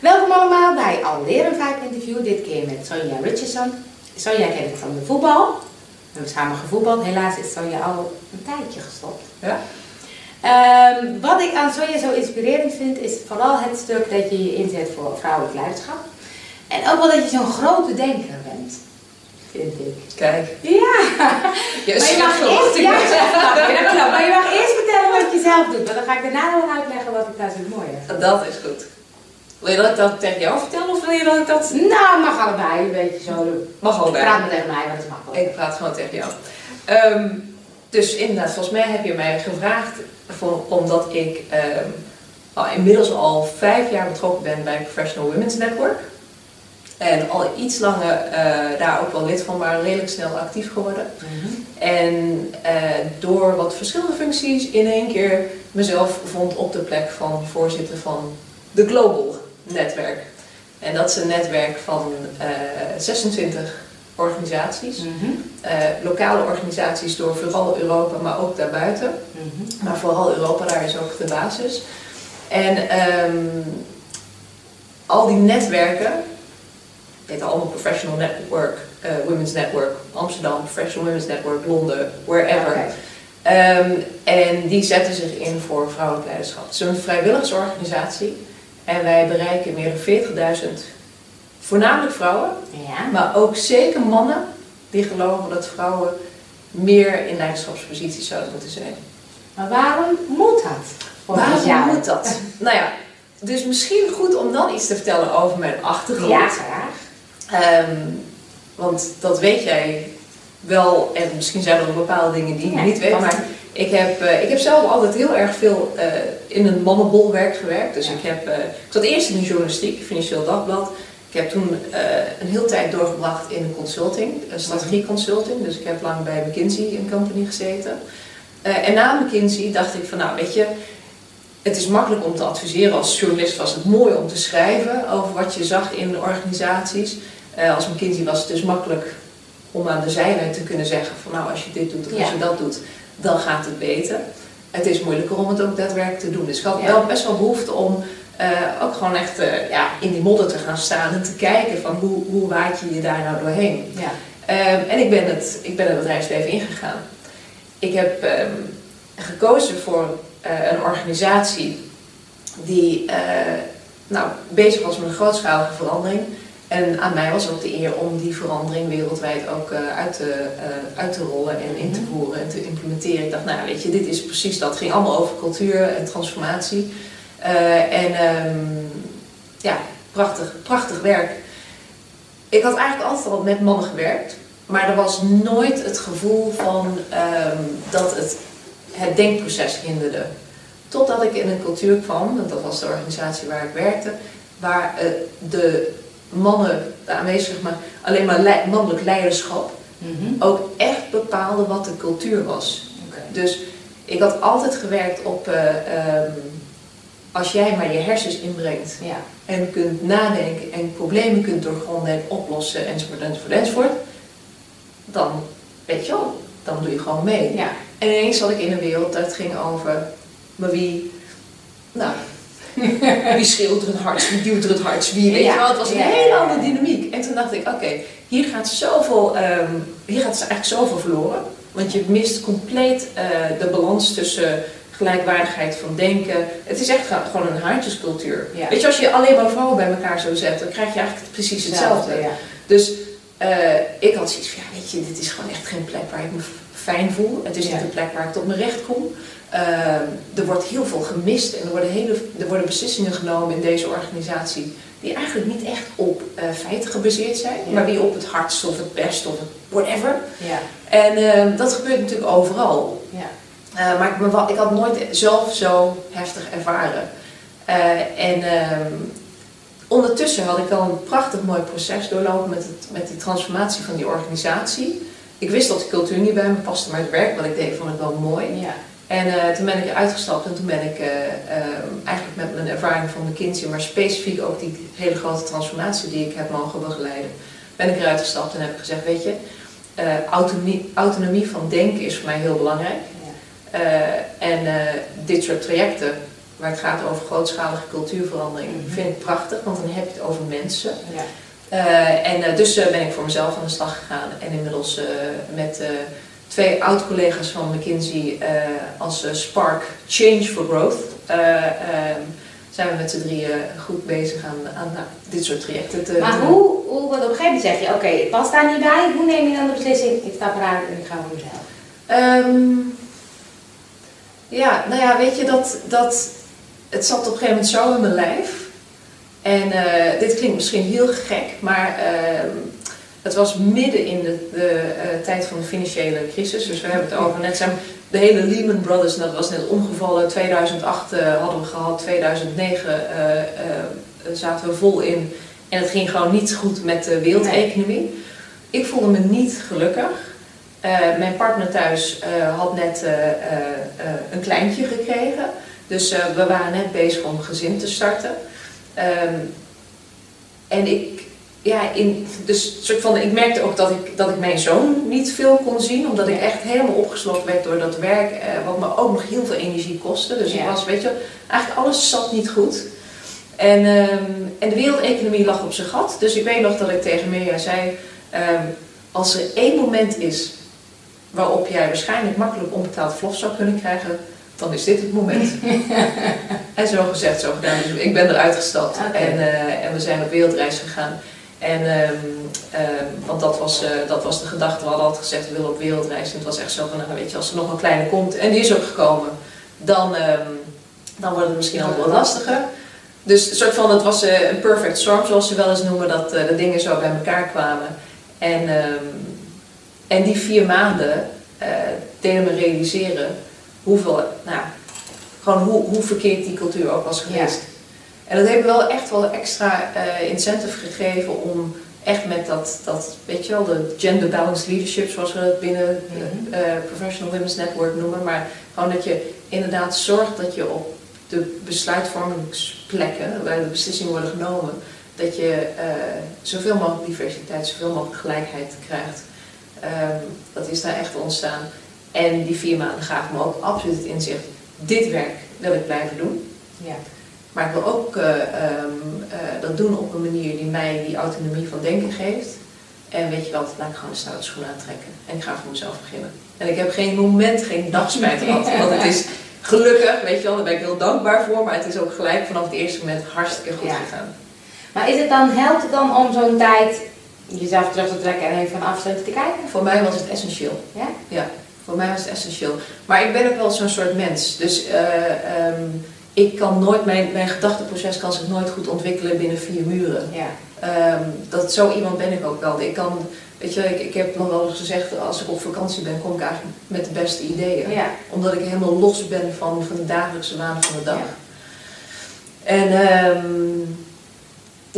Welkom allemaal bij alweer een vaak interview, dit keer met Sonja Richardson. Sonja ken ik van de voetbal. We hebben samen gevoetbald. Helaas is Sonja al een tijdje gestopt. Ja? Ehm, wat ik aan Sonja zo inspirerend vind, is vooral het stuk dat je je inzet voor vrouwelijk leiderschap. En ook wel dat je zo'n grote denker bent, vind ik. Kijk. Ja! Je Maar je, mag eerst, ja, ja, maar je mag eerst vertellen wat je zelf doet, want dan ga ik daarna nog uitleggen wat ik daar zo mooi vind. Dat is goed. Wil je dat ik dat tegen jou vertel of wil je dat ik dat... Nou, mag allebei, een beetje zo. Mag bij. Praat maar tegen mij, want dat is makkelijk. Ik praat gewoon tegen jou. Ehm, dus inderdaad, volgens mij heb je mij gevraagd voor, omdat ik ehm, al, inmiddels al vijf jaar betrokken ben bij Professional Women's Network. En al iets langer eh, daar ook wel lid van, maar redelijk snel actief geworden. Mhm. En eh, door wat verschillende functies in één keer mezelf vond op de plek van voorzitter van de Global Netwerk. En dat is een netwerk van eh, 26 organisaties. Mhm. Eh, lokale organisaties door vooral Europa, maar ook daarbuiten. Mhm. Maar vooral Europa, daar is ook de basis. En ehm, al die netwerken, het heet allemaal Professional Network, eh, Women's Network, Amsterdam, Professional Women's Network, Londen, wherever. Ehm, en die zetten zich in voor vrouwelijk leiderschap. Het is een vrijwilligersorganisatie en wij bereiken meer dan 40.000, voornamelijk vrouwen, Ja. maar ook zeker mannen die geloven dat vrouwen meer in leiderschapsposities zouden moeten zijn. Maar waarom moet dat? Waarom jou? moet dat? Nou ja, dus misschien goed om dan iets te vertellen over mijn achtergrond. Ja, graag. Ehm, want dat weet jij wel, en misschien zijn er ook bepaalde dingen die je Ja, niet weet. Maar ik heb, eh, ik heb zelf altijd heel erg veel eh, in een mannenbolwerk gewerkt. Dus Ja. ik, heb, eh, ik zat eerst in de journalistiek, Financieel Dagblad. Ik heb toen een heel tijd doorgebracht in consulting, een strategieconsulting. Dus ik heb lang bij McKinsey Company gezeten. En na McKinsey dacht ik van, nou weet je, het is makkelijk om te adviseren. Als journalist was het mooi om te schrijven over wat je zag in organisaties. Als McKinsey was het dus makkelijk om aan de zijlijn te kunnen zeggen van nou als je dit doet of als je dat doet, dan gaat het beter. Het is moeilijker om het ook daadwerkelijk te doen. Dus ik had Ja. wel best wel behoefte om eh, ook gewoon echt eh, ja, in die modder te gaan staan en te kijken van hoe, hoe waait je je daar nou doorheen. Ja. Ehm, en ik ben, het, ik ben het bedrijfsleven ingegaan. Ik heb ehm, gekozen voor eh, een organisatie die nou, bezig was met een grootschalige verandering. En aan mij was ook de eer om die verandering wereldwijd ook eh, uit, te, eh, uit te rollen en in te voeren en te implementeren. Ik dacht, nou weet je, dit is precies dat. Het ging allemaal over cultuur en transformatie. Eh, en ehm, ja, prachtig, prachtig werk. Ik had eigenlijk altijd al met mannen gewerkt, maar er was nooit het gevoel van ehm, dat het het denkproces hinderde. Totdat ik in een cultuur kwam, want dat was de organisatie waar ik werkte, waar de mannen, aanwezig maar alleen maar mannelijk leiderschap, Mhm. ook echt bepaalde wat de cultuur was. Dus ik had altijd gewerkt op, eh, ehm, als jij maar je hersens inbrengt Ja. en kunt nadenken en problemen kunt doorgronden en oplossen enzovoort enzovoort enzovoort, dan weet je wel, dan doe je gewoon mee. Ja. En ineens zat ik in een wereld dat ging over, maar wie, nou, wie schreeuwt er het hardst, wie duwt er het hardst, wie, weet je wel. Het was een hele andere dynamiek. En toen dacht ik, oké, hier gaat zoveel, ehm, hier gaat eigenlijk zoveel verloren. Want je mist compleet eh, de balans tussen gelijkwaardigheid van denken. Het is echt gewoon een haantjescultuur. Ja. Weet je, als je alleen maar vrouwen bij elkaar zo zet, dan krijg je eigenlijk precies hetzelfde. Ja. Dus eh, ik had zoiets van, ja, weet je, dit is gewoon echt geen plek waar ik me fijn voel. Het is Ja. niet een plek waar ik tot mijn recht kom. Eh, er wordt heel veel gemist en er worden, hele, er worden beslissingen genomen in deze organisatie die eigenlijk niet echt op eh, feiten gebaseerd zijn, Ja. maar die op het hardst of het best of het whatever. Ja. En eh, dat gebeurt natuurlijk overal. Ja. Maar ik, wel- ik had nooit zelf zo heftig ervaren. En ehm, ondertussen had ik al een prachtig mooi proces doorlopen met, het, met die transformatie van die organisatie. Ik wist dat de cultuur niet bij me paste, maar het werk wat ik deed vond ik wel mooi. Ja. En eh, toen ben ik eruit gestapt en toen ben ik eh, ehm, eigenlijk met mijn ervaring van McKinsey, maar specifiek ook die hele grote transformatie die ik heb mogen begeleiden, ben ik eruit gestapt en heb ik gezegd, weet je, eh, autonomie, autonomie van denken is voor mij heel belangrijk. Ja. Eh, en eh, dit soort trajecten waar het gaat over grootschalige cultuurverandering, Mhm. vind ik prachtig, want dan heb je het over mensen. Ja. Eh, en eh, dus eh, ben ik voor mezelf aan de slag gegaan en inmiddels met twee oud-collega's van McKinsey als Spark Change for Growth eh, ehm, zijn we met z'n drieën goed bezig aan, aan nou, dit soort trajecten te Maar hoe, hoe, want op een gegeven moment zeg je, oké, ik pas daar niet bij. Hoe neem je dan de beslissing, ik stap eruit en ik ga voor mezelf? Ehm, ja, nou ja, weet je, dat, dat, het zat op een gegeven moment zo in mijn lijf. En eh, dit klinkt misschien heel gek, maar ehm, het was midden in de, de eh, tijd van de financiële crisis. Dus we hebben het over net zijn de hele Lehman Brothers, dat was net omgevallen. 2008 eh, hadden we gehad, 2009 eh, eh, zaten we vol in. En het ging gewoon niet goed met de wereldeconomie. Ik voelde me niet gelukkig. Mijn partner thuis had net een kleintje gekregen. Dus we waren net bezig om een gezin te starten. Ehm, en ik, ja, in, dus soort van, ik merkte ook dat ik, dat ik mijn zoon niet veel kon zien. Omdat ik echt helemaal opgesloten werd door dat werk. eh, wat me ook nog heel veel energie kostte. Dus ik was, weet je, eigenlijk alles zat niet goed. En, ehm, en de wereldeconomie lag op zijn gat. Dus ik weet nog dat ik tegen Mirja zei... ehm, als er één moment is waarop jij waarschijnlijk makkelijk onbetaald vlof zou kunnen krijgen, dan is dit het moment. en zo gezegd, zo gedaan. Dus ik ben eruit gestapt en, eh, en we zijn op wereldreis gegaan. En, ehm, ehm, want dat was, eh, dat was de gedachte, we hadden altijd gezegd we willen op wereldreis. En het was echt zo van, nou weet je, als er nog een kleine komt, en die is ook gekomen, dan, ehm, dan wordt het misschien allemaal wat lastiger. Dus een soort van, het was eh, een perfect storm, zoals ze wel eens noemen, dat de dingen zo bij elkaar kwamen. En, en die vier maanden deden me realiseren hoeveel, nou, gewoon hoe, hoe verkeerd die cultuur ook was geweest. En dat heeft me wel echt wel extra eh, incentive gegeven om echt met dat, dat, weet je wel, de gender balanced leadership, zoals we het binnen eh, Professional Women's Network noemen, maar gewoon dat je inderdaad zorgt dat je op de besluitvormingsplekken, waar de beslissingen worden genomen, dat je zoveel mogelijk diversiteit, zoveel mogelijk gelijkheid krijgt. Ehm, dat is daar echt ontstaan. En die vier maanden gaven me ook absoluut het inzicht, dit werk wil ik blijven doen. Ja. Maar ik wil ook eh, ehm, eh, dat doen op een manier die mij die autonomie van denken geeft. En weet je wat, laat ik gewoon de stoute schoen aantrekken. En ik ga voor mezelf beginnen. En ik heb geen moment, geen dag spijt gehad. Want het is gelukkig, weet je wel, daar ben ik heel dankbaar voor. Maar het is ook gelijk vanaf het eerste moment hartstikke goed Ja. gegaan. Maar is het dan, helpt het dan om zo'n tijd jezelf terug te trekken en even van afstand te kijken? Voor mij was het essentieel. Ja? Ja, voor mij was het essentieel. Maar ik ben ook wel zo'n soort mens. Dus eh, ehm, ik kan nooit, mijn, mijn gedachteproces kan zich nooit goed ontwikkelen binnen vier muren. Ja. Ehm, dat, zo iemand ben ik ook wel. Ik kan, weet je, ik, ik heb nog wel eens gezegd, als ik op vakantie ben, kom ik eigenlijk met de beste ideeën. Ja. Omdat ik helemaal los ben van, van de dagelijkse waan van de dag. Ja. En ehm,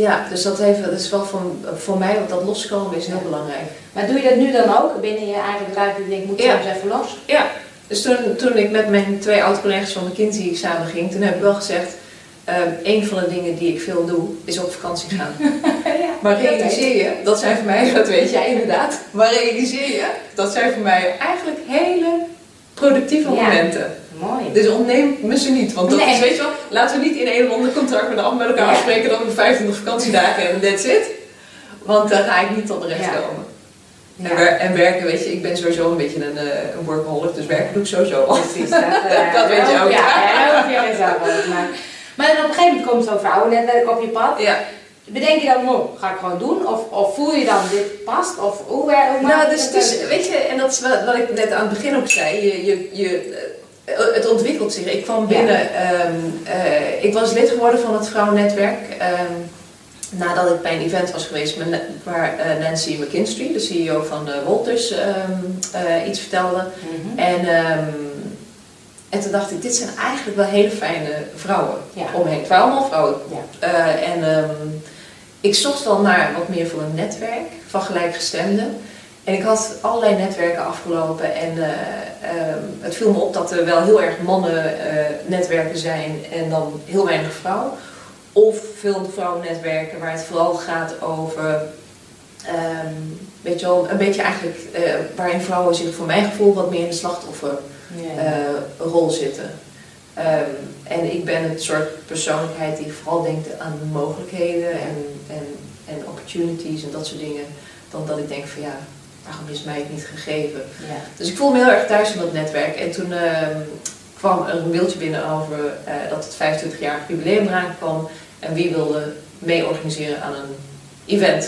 ja, dus dat, heeft, dat is wel voor, voor mij, want dat loskomen is heel belangrijk. Maar doe je dat nu dan ook binnen je eigen bedrijf? Je denkt, ik moet Ja. soms even los? Ja, dus toen, toen ik met mijn twee oud-collega's van McKinsey samen ging, toen heb ik wel gezegd, ehm, een van de dingen die ik veel doe, is op vakantie gaan. ja. Maar realiseer je, dat zijn voor mij, dat weet jij inderdaad, maar realiseer je, dat zijn voor mij eigenlijk hele productieve Ja. momenten. Mooi. Dus ontneem me ze niet, want dat Nee. is, weet je wel, laten we niet in een of ander contract met, af- met elkaar Ja. afspreken dat we 25 vakantiedagen en that's it. Want dan ga ik niet tot de recht Ja. komen. Ja. En, wer- en werken, weet je, ik ben sowieso een beetje een, eh, een workaholic, dus werken doe ik sowieso al. Precies, dat, eh, Dat weet je ook. Ja, ja, dat hoef je zelf. Maar dan op een gegeven moment komt zo'n vrouwennetwerk op je pad. Ja, Bedenk je dan, oh, ga ik gewoon doen? Of, of voel je dan, dit past? Of hoe, hoe nou, dus, dus weet je, en dat is wat, wat ik net aan het begin ook zei, je, je, je, eh, het ontwikkelt zich. Ik kwam binnen, ehm, eh, ik was lid geworden van het vrouwennetwerk. ehm, nadat ik bij een event was geweest met, waar eh, Nancy McKinstry, de CEO van eh, Wolters, ehm, eh, iets vertelde. Mhm. En, en toen dacht ik, dit zijn eigenlijk wel hele fijne vrouwen Ja. om me heen. Het waren allemaal vrouwen. Ja. Eh, en ehm, ik zocht wel naar wat meer voor een netwerk van gelijkgestemden. En ik had allerlei netwerken afgelopen en eh, ehm, het viel me op dat er wel heel erg mannen eh, netwerken zijn en dan heel weinig vrouwen. Of veel vrouwennetwerken waar het vooral gaat over, ehm, weet je wel, een beetje eigenlijk eh, waarin vrouwen zich voor mijn gevoel wat meer in de slachtoffer Ja. eh, rol zitten. Ehm, en ik ben het soort persoonlijkheid die vooral denkt aan mogelijkheden en, en, en opportunities en dat soort dingen. Dan dat ik denk van ja, waarom is mij het niet gegeven? Ja. Dus ik voel me heel erg thuis in dat netwerk. En toen ehm, kwam er een mailtje binnen over eh, dat het 25-jarig jubileum eraan kwam. En wie wilde mee organiseren aan een event.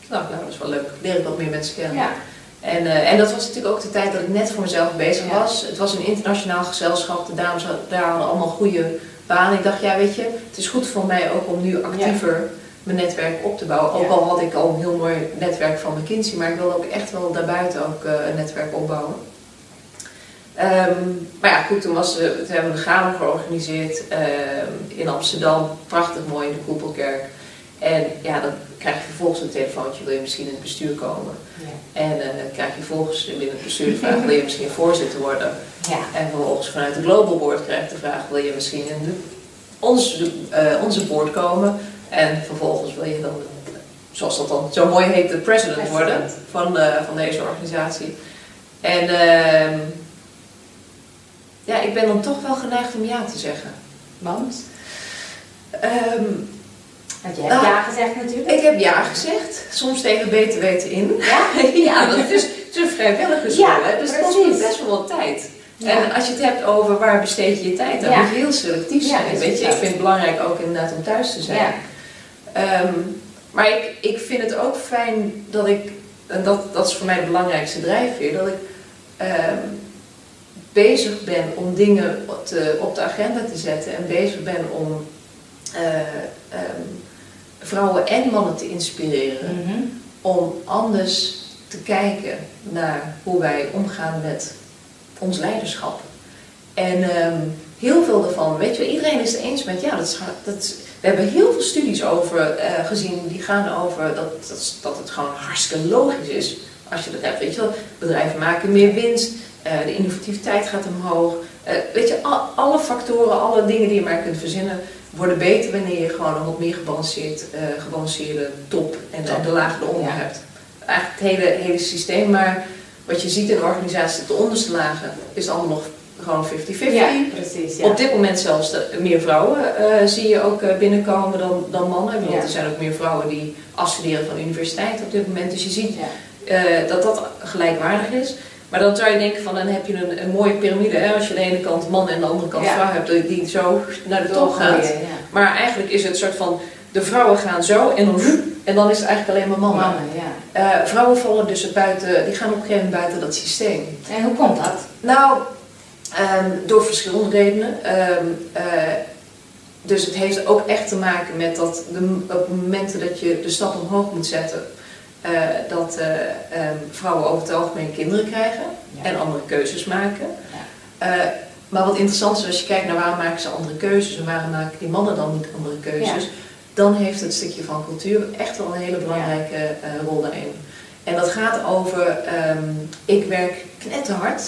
Ik, nou dat is wel leuk. Leer ik wat meer mensen kennen. Ja. En, eh, en dat was natuurlijk ook de tijd dat ik net voor mezelf bezig Ja. was. Het was een internationaal gezelschap. De dames daar hadden allemaal goede banen. Ik dacht, ja weet je, het is goed voor mij ook om nu actiever mijn netwerk op te bouwen. Ook Ja. al had ik al een heel mooi netwerk van McKinsey, maar ik wilde ook echt wel daarbuiten ook eh, een netwerk opbouwen. Ehm, maar ja, goed, toen, was, eh, toen hebben we een gala georganiseerd ehm, in Amsterdam. Prachtig mooi in de Koepelkerk. En ja, dan krijg je vervolgens een telefoontje, wil je misschien in het bestuur komen? Ja. En dan krijg je vervolgens binnen het bestuur de vraag, wil je misschien voorzitter worden? Ja. En vervolgens vanuit de Global Board krijg je de vraag, wil je misschien in de, ons, eh, onze board komen? En vervolgens wil je dan, zoals dat dan zo mooi heet, de president President. worden van, eh, van deze organisatie. En ehm, ja, ik ben dan toch wel geneigd om ja te zeggen. Want? Ehm, Want je hebt ja gezegd natuurlijk. ik heb ja gezegd, soms tegen beter weten in. Ja? ja, dat is, het is een Ja, hè? dus dat precies. kost best wel wat tijd. Ja. En als je het hebt over waar besteed je je tijd, dan Ja. moet je heel selectief zijn. dat weet je, ik vind het belangrijk ook inderdaad om thuis te zijn. Ehm, maar ik, ik vind het ook fijn dat ik, en dat, dat is voor mij de belangrijkste drijfveer, dat ik ehm, bezig ben om dingen op de agenda te zetten en bezig ben om eh, ehm, vrouwen en mannen te inspireren Mhm. om anders te kijken naar hoe wij omgaan met ons leiderschap. En ehm, heel veel daarvan, weet je, iedereen is het eens met, ja, dat is, dat is- we hebben heel veel studies over eh, gezien die gaan over dat, dat, dat het gewoon hartstikke logisch is als je dat hebt. Weet je wel, bedrijven maken meer winst, eh, de innovativiteit gaat omhoog. Weet je, al- alle factoren, alle dingen die je maar kunt verzinnen, worden beter wanneer je gewoon een wat meer gebalanceerd, eh, gebalanceerde top en de, Top. de lagen eronder Ja. hebt. Eigenlijk het hele, hele systeem, maar wat je ziet in de organisatie, de onderste lagen, is allemaal nog gewoon 50-50. Ja, precies. Ja. Op dit moment zelfs de- meer vrouwen eh, zie je ook eh, binnenkomen dan, dan mannen. Want Ja. er zijn ook meer vrouwen die afstuderen van de universiteit op dit moment. Dus je ziet dat dat gelijkwaardig is. Maar dan zou je denken van dan heb je een, een mooie piramide. Hè? Als je aan de ene kant man en aan de andere kant Ja. vrouw hebt die- die zo naar de top gaat. Ja. Maar eigenlijk is het een soort van de vrouwen gaan zo en dan, en dan is het eigenlijk alleen maar mannen. Mannen, ja. Eh, vrouwen vallen dus buiten, die gaan op een gegeven moment buiten dat systeem. En hoe komt dat? Nou, ehm, door verschillende redenen. Ehm, eh, dus het heeft ook echt te maken met dat de, op momenten dat je de stap omhoog moet zetten, eh, dat eh, ehm, vrouwen over het algemeen kinderen krijgen Ja. en andere keuzes maken. Eh, maar wat interessant is als je kijkt naar waarom maken ze andere keuzes en waarom maken die mannen dan niet andere keuzes, dan heeft het stukje van cultuur echt wel een hele belangrijke rol daarin. En dat gaat over, ehm, ik werk knetterhard,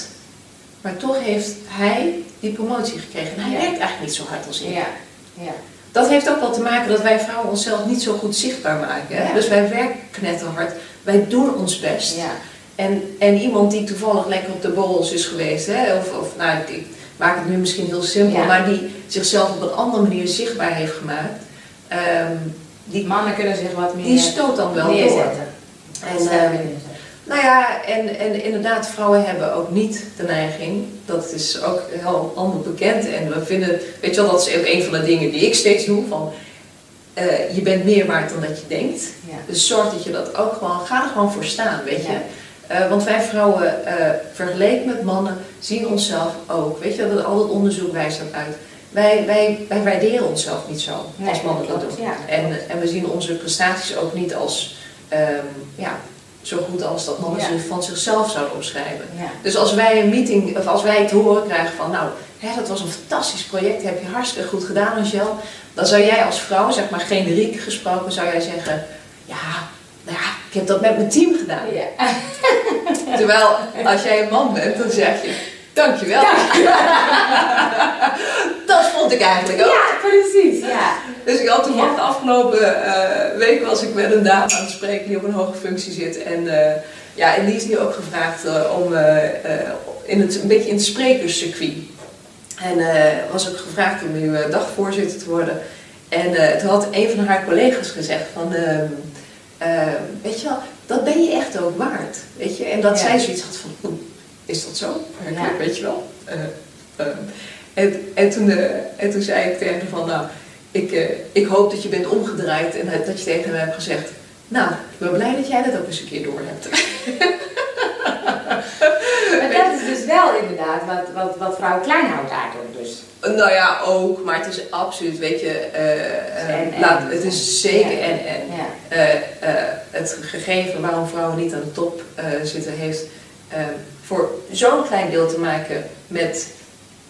maar toch heeft hij die promotie gekregen. En hij werkt eigenlijk niet zo hard als ik. Ja. Dat heeft ook wel te maken dat wij vrouwen onszelf niet zo goed zichtbaar maken. Hè? Ja. Dus wij werken knetterhard, wij doen ons best. Ja. En, en iemand die toevallig lekker op de borrels is geweest, hè, of, of nou, ik, ik maak het nu misschien heel simpel, Ja. maar die zichzelf op een andere manier zichtbaar heeft gemaakt, ehm, die, Mannen kunnen zich wat meer die stoot dan wel door. En. Nou ja, en, en inderdaad, vrouwen hebben ook niet de neiging. Dat is ook heel ander bekend. En we vinden, weet je wel, dat is ook een van de dingen die ik steeds doe. Van, eh, je bent meer waard dan dat je denkt. Ja. Dus zorg dat je dat ook gewoon, ga er gewoon voor staan, weet je. Ja. Eh, want wij vrouwen, eh, vergeleken met mannen, zien onszelf ook. Weet je, dat al het onderzoek wijst dat uit. Wij, wij, wij waarderen onszelf niet zo Nee, als mannen dat doen. ja, en, en we zien onze prestaties ook niet als ehm, ja, zo goed als dat mannen Ja. zich van zichzelf zouden omschrijven. Ja. Dus als wij een meeting, of als wij het horen krijgen van, nou, hè, dat was een fantastisch project, heb je hartstikke goed gedaan, Angel. Dan zou jij als vrouw, zeg maar generiek gesproken, zou jij zeggen, ja, nou ja, ik heb dat met mijn team gedaan. Ja. Terwijl als jij een man bent, dan zeg je, dankjewel. dat vond ik eigenlijk ook. Ja, precies. Ja. Dus ik had toevallig de afgelopen eh, week was ik met een dame aan het spreken die op een hoge functie zit. En, eh, ja, en die is nu ook gevraagd eh, om in het, een beetje in het sprekerscircuit. En was ook gevraagd om nu dagvoorzitter te worden. En toen had een van haar collega's gezegd van, ehm, ehm, weet je wel, dat ben je echt ook waard. Weet je? En dat Ja. zij zoiets had van, "Oeh, is dat zo? Ja. weet je wel? Eh, ehm. en, en, toen, en toen zei ik tegen haar van, nou, ik, eh, ik hoop dat je bent omgedraaid en dat je tegen me hebt gezegd, nou, ik ben blij dat jij dat ook eens een keer door hebt. Maar dat is dus wel inderdaad wat, wat, wat vrouwen klein houdt daardoor dus. Nou ja, ook, maar het is absoluut, weet je, eh, eh, En- en. laat, het is zeker Ja. en en. Ja. Het gegeven waarom vrouwen niet aan de top zitten, heeft voor zo'n klein deel te maken met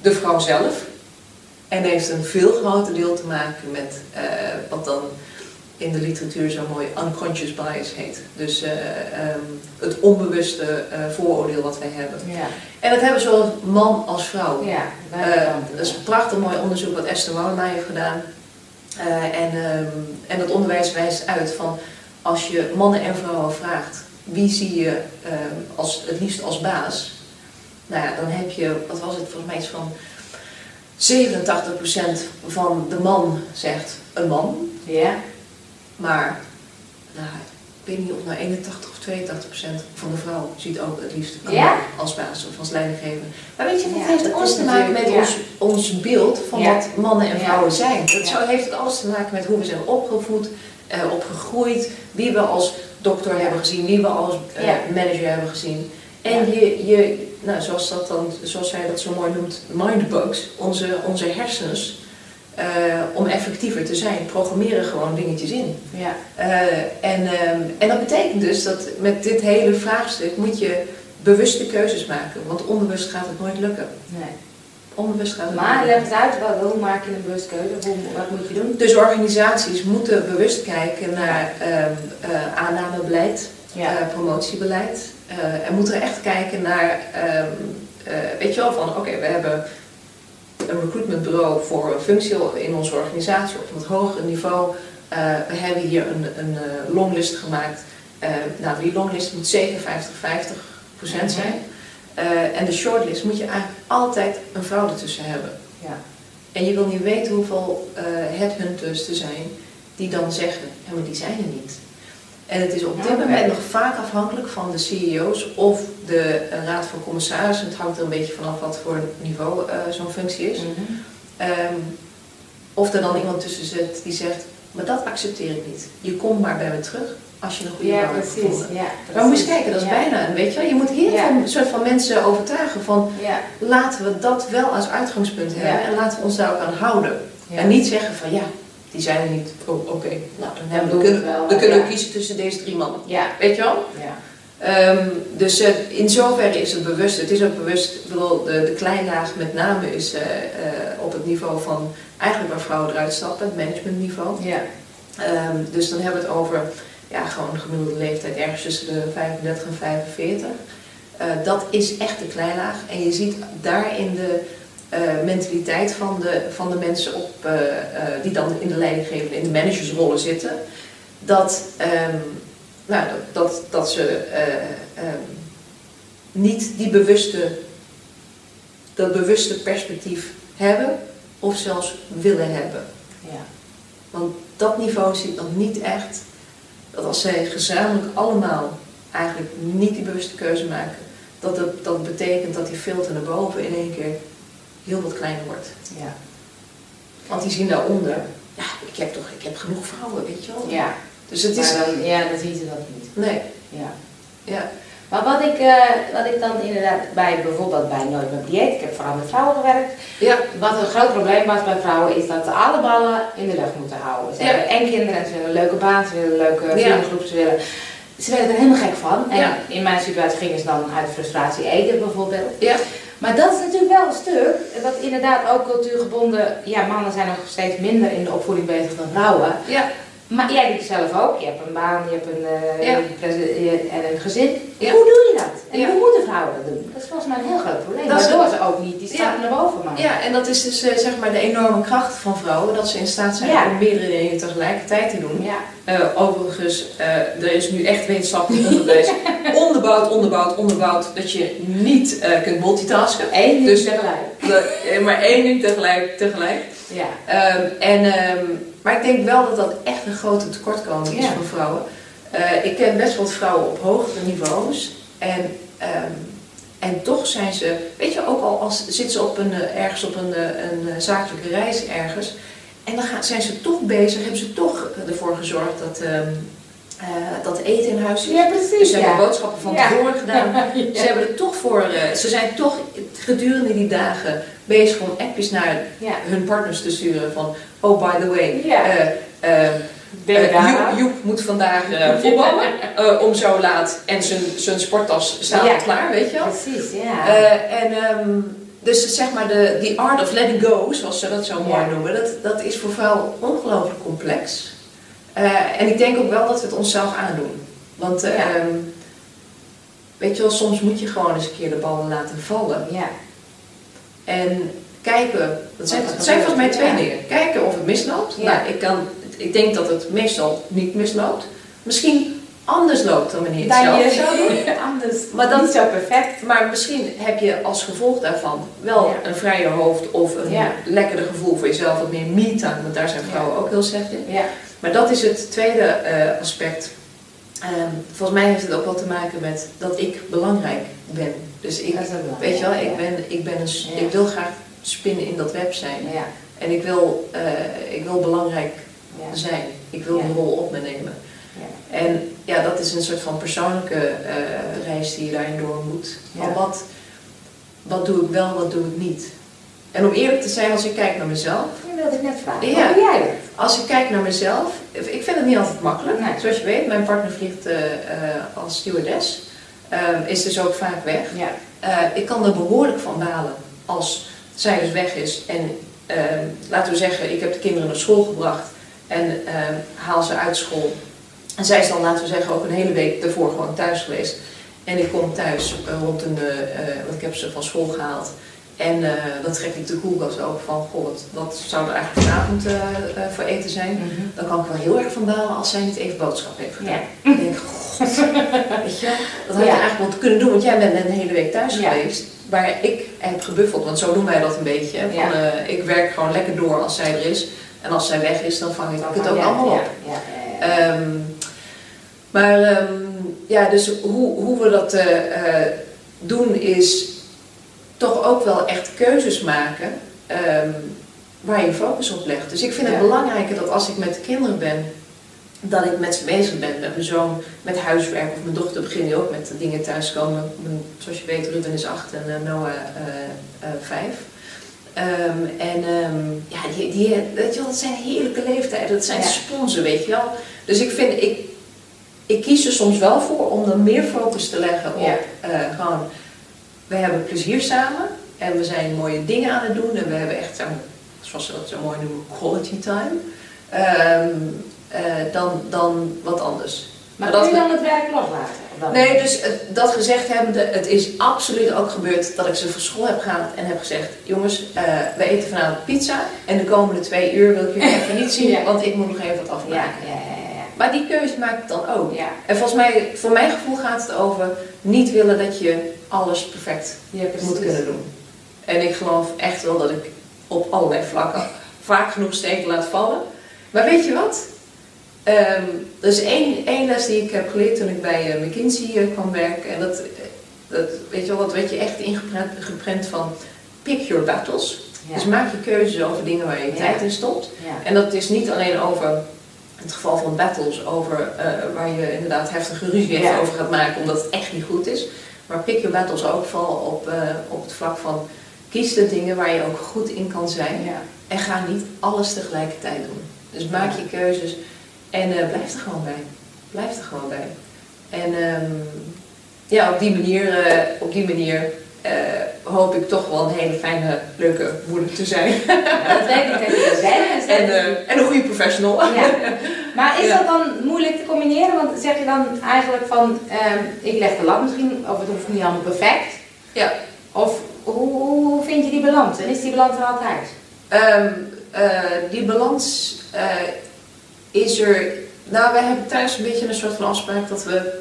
de vrouw zelf. En heeft een veel groter deel te maken met eh, wat dan in de literatuur zo mooi unconscious bias heet. Dus eh, ehm, het onbewuste eh, vooroordeel wat wij hebben. Ja. En dat hebben zowel man als vrouw. Ja. dat is een prachtig mooi onderzoek wat Esther Wouma heeft gedaan. En, ehm, en dat onderwijs wijst uit van als je mannen en vrouwen vraagt wie zie je ehm, als, het liefst als baas, nou ja, dan heb je, wat was het volgens mij iets van 87% van de man zegt een man, Ja. maar nou, ik weet niet of nou 81 of 82% van de vrouw ziet ook het liefst een Ja? als baas of als leidinggever. Maar weet je, dat Ja, heeft dat alles te maken met ons, ons beeld van wat mannen en vrouwen zijn. Dat zo heeft het alles te maken met hoe we zijn opgevoed, eh, opgegroeid, wie we als dokter hebben gezien, wie we als eh, manager hebben gezien. En je, je nou, zoals, dat dan, zoals zij dat zo mooi noemt, mindbugs, onze, onze hersens, eh, om effectiever te zijn, programmeren gewoon dingetjes in. Ja. Eh, en, ehm, en dat betekent dus dat met dit hele vraagstuk moet je bewuste keuzes maken, want onbewust gaat het nooit lukken. Nee. Onbewust gaat het Maar nooit leg eens uit, hoe maak je een bewuste keuze? Hoe, wat moet je doen? Dus organisaties moeten bewust kijken naar ehm, eh, aannamebeleid, Ja. promotiebeleid. Eh, en moeten echt kijken naar, ehm, eh, weet je wel, van oké, we hebben een recruitmentbureau voor een functie in onze organisatie op een wat hoger niveau. Eh, we hebben hier een, een longlist gemaakt. Nou, die longlist moet zeker 50-50 procent zijn. En de shortlist moet je eigenlijk altijd een vrouw ertussen hebben. Ja. En je wil niet weten hoeveel headhunters er zijn die dan zeggen, ja maar die zijn er niet. En het is op dit moment nog vaak afhankelijk van de CEO's of de raad van commissarissen. Het hangt er een beetje vanaf wat voor niveau eh, zo'n functie is. Mhm. Ehm, of er dan iemand tussen zit die zegt, maar dat accepteer ik niet. Je komt maar bij me terug als je een goede Ja, baan hebt gevonden. Ja, Maar moet je eens kijken, dat is Ja. bijna een, weet je wel. Je moet heel Ja. veel soort van mensen overtuigen van, Ja. laten we dat wel als uitgangspunt hebben en laten we ons daar ook aan houden. En niet zeggen van ja, die zijn er niet. Oh, oké. Nou, dan, hebben we, kunnen, wel, kunnen we ja. kiezen tussen deze drie mannen. Ja. Weet je wel? Ja. Ehm, dus eh, in zoverre is het bewust. Het is ook bewust, ik bedoel, de, de kleinlaag met name is eh, eh, op het niveau van eigenlijk waar vrouwen eruit stappen, het managementniveau. Ja. Ehm, dus dan hebben we het over ja, gewoon een gemiddelde leeftijd ergens tussen de 35 en 45. Eh, dat is echt de kleinlaag. En je ziet daarin de eh, mentaliteit van de, van de mensen op, eh, eh, die dan in de leidinggevende, in de managersrollen zitten. Dat, ehm, nou, dat, dat, dat ze eh, ehm, niet die bewuste, dat bewuste perspectief hebben of zelfs willen hebben. Ja. Want dat niveau ziet nog niet echt dat als zij gezamenlijk allemaal eigenlijk niet die bewuste keuze maken, dat het, dat betekent dat die filter naar boven in één keer heel wat kleiner wordt. Ja. Want die zien daaronder, ja, ik heb toch, ik heb genoeg vrouwen, weet je wel. Ja. Dus het is, Maar dan, ja, dan zien ze dat niet. nee, Ja. ja, Maar wat ik, eh, wat ik dan inderdaad bij bijvoorbeeld bij Nooit meer dieet, ik heb vooral met vrouwen gewerkt. ja, Wat een groot probleem was bij vrouwen is dat ze alle ballen in de lucht moeten houden. Ze Ja. hebben en kinderen en ze willen een leuke baan, ze willen een leuke vriendengroep, ze willen... Ze werden er helemaal gek van. En Ja. in mijn situatie gingen ze dan uit frustratie eten bijvoorbeeld. ja, Maar dat is natuurlijk wel een stuk, wat inderdaad ook cultuurgebonden, ja mannen zijn nog steeds minder in de opvoeding bezig dan vrouwen. ja, Maar jij doet het zelf ook. Je hebt een baan, je hebt een, eh, Ja. je en een gezin. Ja. Hoe doe je dat? En Ja. hoe moeten vrouwen dat doen? Dat is volgens mij een heel groot probleem. Dat Waardoor ze ook niet die stap naar boven maken. Ja, en dat is dus eh, zeg maar de enorme kracht van vrouwen, dat ze in staat zijn om meerdere dingen tegelijkertijd te doen. Eh, overigens, er is nu echt wetenschappelijk onderwijs onderbouwd, onderbouwd, onderbouwd dat je niet kunt multitasken. Eén ding Dus- tegelijk. Maar één ding tegelijk. tegelijk. Ja. Ehm, en, ehm, maar ik denk wel dat dat echt een grote tekortkoming is Ja. voor vrouwen. Eh, ik ken best wat vrouwen op hogere niveaus. En, ehm, en toch zijn ze, weet je, ook al als zitten ze op een, eh, ergens op een, eh, een zakelijke reis ergens. En dan gaan, zijn ze toch bezig, hebben ze toch ervoor gezorgd dat, ehm eh, dat eten in huis is. Ja, precies. Dus ze ja. hebben boodschappen van Ja. tevoren gedaan. Ze hebben er toch voor, ze zijn toch gedurende die dagen bezig om appjes naar Ja. hun partners te sturen van, oh by the way, Ja. eh, eh, eh. Joep, Joep moet vandaag voetballen om zo laat en zijn, zijn sporttas staat al klaar, weet je wel. Precies, ja. En ehm, dus zeg maar de the art of letting go, zoals ze dat zo mooi noemen, dat, dat is voor vrouwen ongelooflijk complex. En ik denk ook wel dat we het onszelf aandoen. Want ehm, weet je wel, soms moet je gewoon eens een keer de ballen laten vallen. ja. En kijken, dat zijn, Wat volgens mij twee ja. dingen. Kijken of het misloopt. Ja. Nou, ik, kan, ik denk dat het meestal niet misloopt. Misschien anders loopt dan wanneer je het Dan zelf je zou doen. anders. Maar dan- niet zo perfect. Maar misschien heb je als gevolg daarvan wel Ja. een vrijer hoofd of een Ja. lekkerder gevoel voor jezelf, wat meer me-time, want daar zijn vrouwen ook heel slecht in. Ja. Maar dat is het tweede eh, aspect. Ehm, volgens mij heeft het ook wel te maken met dat ik belangrijk ben. Dus ik, weet je wel, ik, ben, ik, ben een, ik wil graag spinnen in dat web zijn. Ja. En ik wil, eh, ik wil belangrijk zijn. Ik wil die rol op me nemen. Ja. En ja, dat is een soort van persoonlijke eh, reis die je daarin door moet. Van wat, wat doe ik wel, wat doe ik niet? En om eerlijk te zijn, als ik kijk naar mezelf, Je wilde ik net vragen. Ja. Hoe doe jij dat? als ik kijk naar mezelf, ik vind het niet altijd makkelijk. Nee. Zoals je weet, mijn partner vliegt eh, als stewardess, Ehm, is dus ook vaak weg. Ja. Eh, ik kan er behoorlijk van balen als zij dus weg is. En ehm, laten we zeggen, ik heb de kinderen naar school gebracht en ehm, haal ze uit school. En zij is dan, laten we zeggen, ook een hele week daarvoor gewoon thuis geweest. En ik kom thuis eh, rond een, eh, want ik heb ze van school gehaald. En eh, dan trek ik de koelkast open van, goh, wat, wat zou er eigenlijk vanavond voor eten zijn? Mhm. Dan kan ik wel heel erg van balen als zij niet even boodschap heeft gedaan. Ja. Denk ik, weet je, dat had je eigenlijk wel kunnen doen, want jij bent net een hele week thuis geweest. Waar ik heb gebuffeld, want zo doen wij dat een beetje. Van, eh, ik werk gewoon lekker door als zij er is. En als zij weg is, dan vang ik het ook allemaal op. Maar ja, dus hoe, hoe we dat eh, eh, doen is toch ook wel echt keuzes maken ehm, waar je focus op legt. Dus ik vind het belangrijker dat als ik met de kinderen ben, dat ik met ze bezig ben, met mijn zoon, met huiswerk of mijn dochter begint nu ook met de dingen thuiskomen. Zoals je weet, Ruben is acht en eh, Noah eh, eh, vijf. Ehm, en ehm, ja, die, die, weet je wel, dat zijn heerlijke leeftijden, dat zijn Ja. sponsen, weet je wel. Dus ik vind, ik, ik kies er soms wel voor om dan meer focus te leggen op Ja. gewoon, we hebben plezier samen en we zijn mooie dingen aan het doen en we hebben echt, zo, zoals ze dat zo mooi noemen, quality time. Ehm, eh, dan, dan wat anders. Maar dat kun je dan het werk loslaten? Nee, dus het- dat gezegd hebbende, het is absoluut ook gebeurd dat ik ze van school heb gehaald en heb gezegd: jongens, eh, we eten vanavond pizza en de komende twee uur wil ik jullie even niet zien, Ja. want ik moet nog even wat afmaken. ja, ja, ja. Maar die keuze maak ik dan ook. Ja, En volgens mij, voor mijn gevoel gaat het over niet willen dat je alles perfect ja moet kunnen doen. En ik geloof echt wel dat ik op allerlei vlakken vaak genoeg steken laat vallen. Maar weet je wat? Ehm er is één, één les die ik heb geleerd toen ik bij eh, McKinsey eh, kwam werken. En dat, dat, weet je wel, dat werd je echt ingeprent geprent van pick your battles. Ja. Dus maak je keuzes over dingen waar je Ja. tijd in stopt. Ja. En dat is niet alleen over, in het geval van battles, over eh, waar je inderdaad heftige ruzie over gaat maken omdat het echt niet goed is. Maar pick your battles ook vooral op, op het vlak van kies de dingen waar je ook goed in kan zijn. En ga niet alles tegelijkertijd doen. Dus maak je keuzes en eh, blijf er gewoon bij. Blijf er gewoon bij. En ehm, ja, op die manier, eh, op die manier eh, hoop ik toch wel een hele fijne, leuke moeder te zijn. Ja, dat weet ik dat je bent. en, en een goede professional. Ja. Maar is Ja. dat dan moeilijk te combineren? Want zeg je dan eigenlijk van, ehm, ik leg de lat misschien, of het hoeft niet allemaal perfect. Ja. Of hoe, vind je die balans? En is die balans er altijd? Ehm, eh, die balans is er. Nou, wij hebben thuis een beetje een soort van afspraak dat we.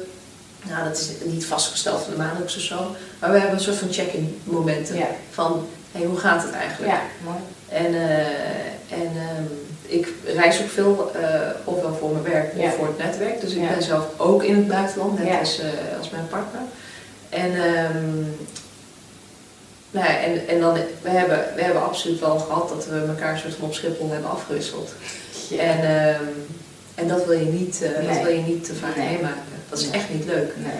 Nou, dat is niet vastgesteld van de maandelijks of zo. Maar we hebben een soort van check-in momenten. Ja. Van, hey, hoe gaat het eigenlijk? Ja, mooi. En, eh, en ehm, ik reis ook veel, eh, ofwel voor mijn werk Ja. of voor het netwerk. Dus ik Ja. ben zelf ook in het buitenland, net als, eh, als mijn partner. En, nou ja, en, en dan, we hebben, we hebben absoluut wel gehad dat we elkaar soort van op Schiphol hebben afgewisseld. En, ehm, en dat wil je niet, eh, dat wil je niet te vaak Nee. meemaken. Dat is Nee. echt niet leuk. nee.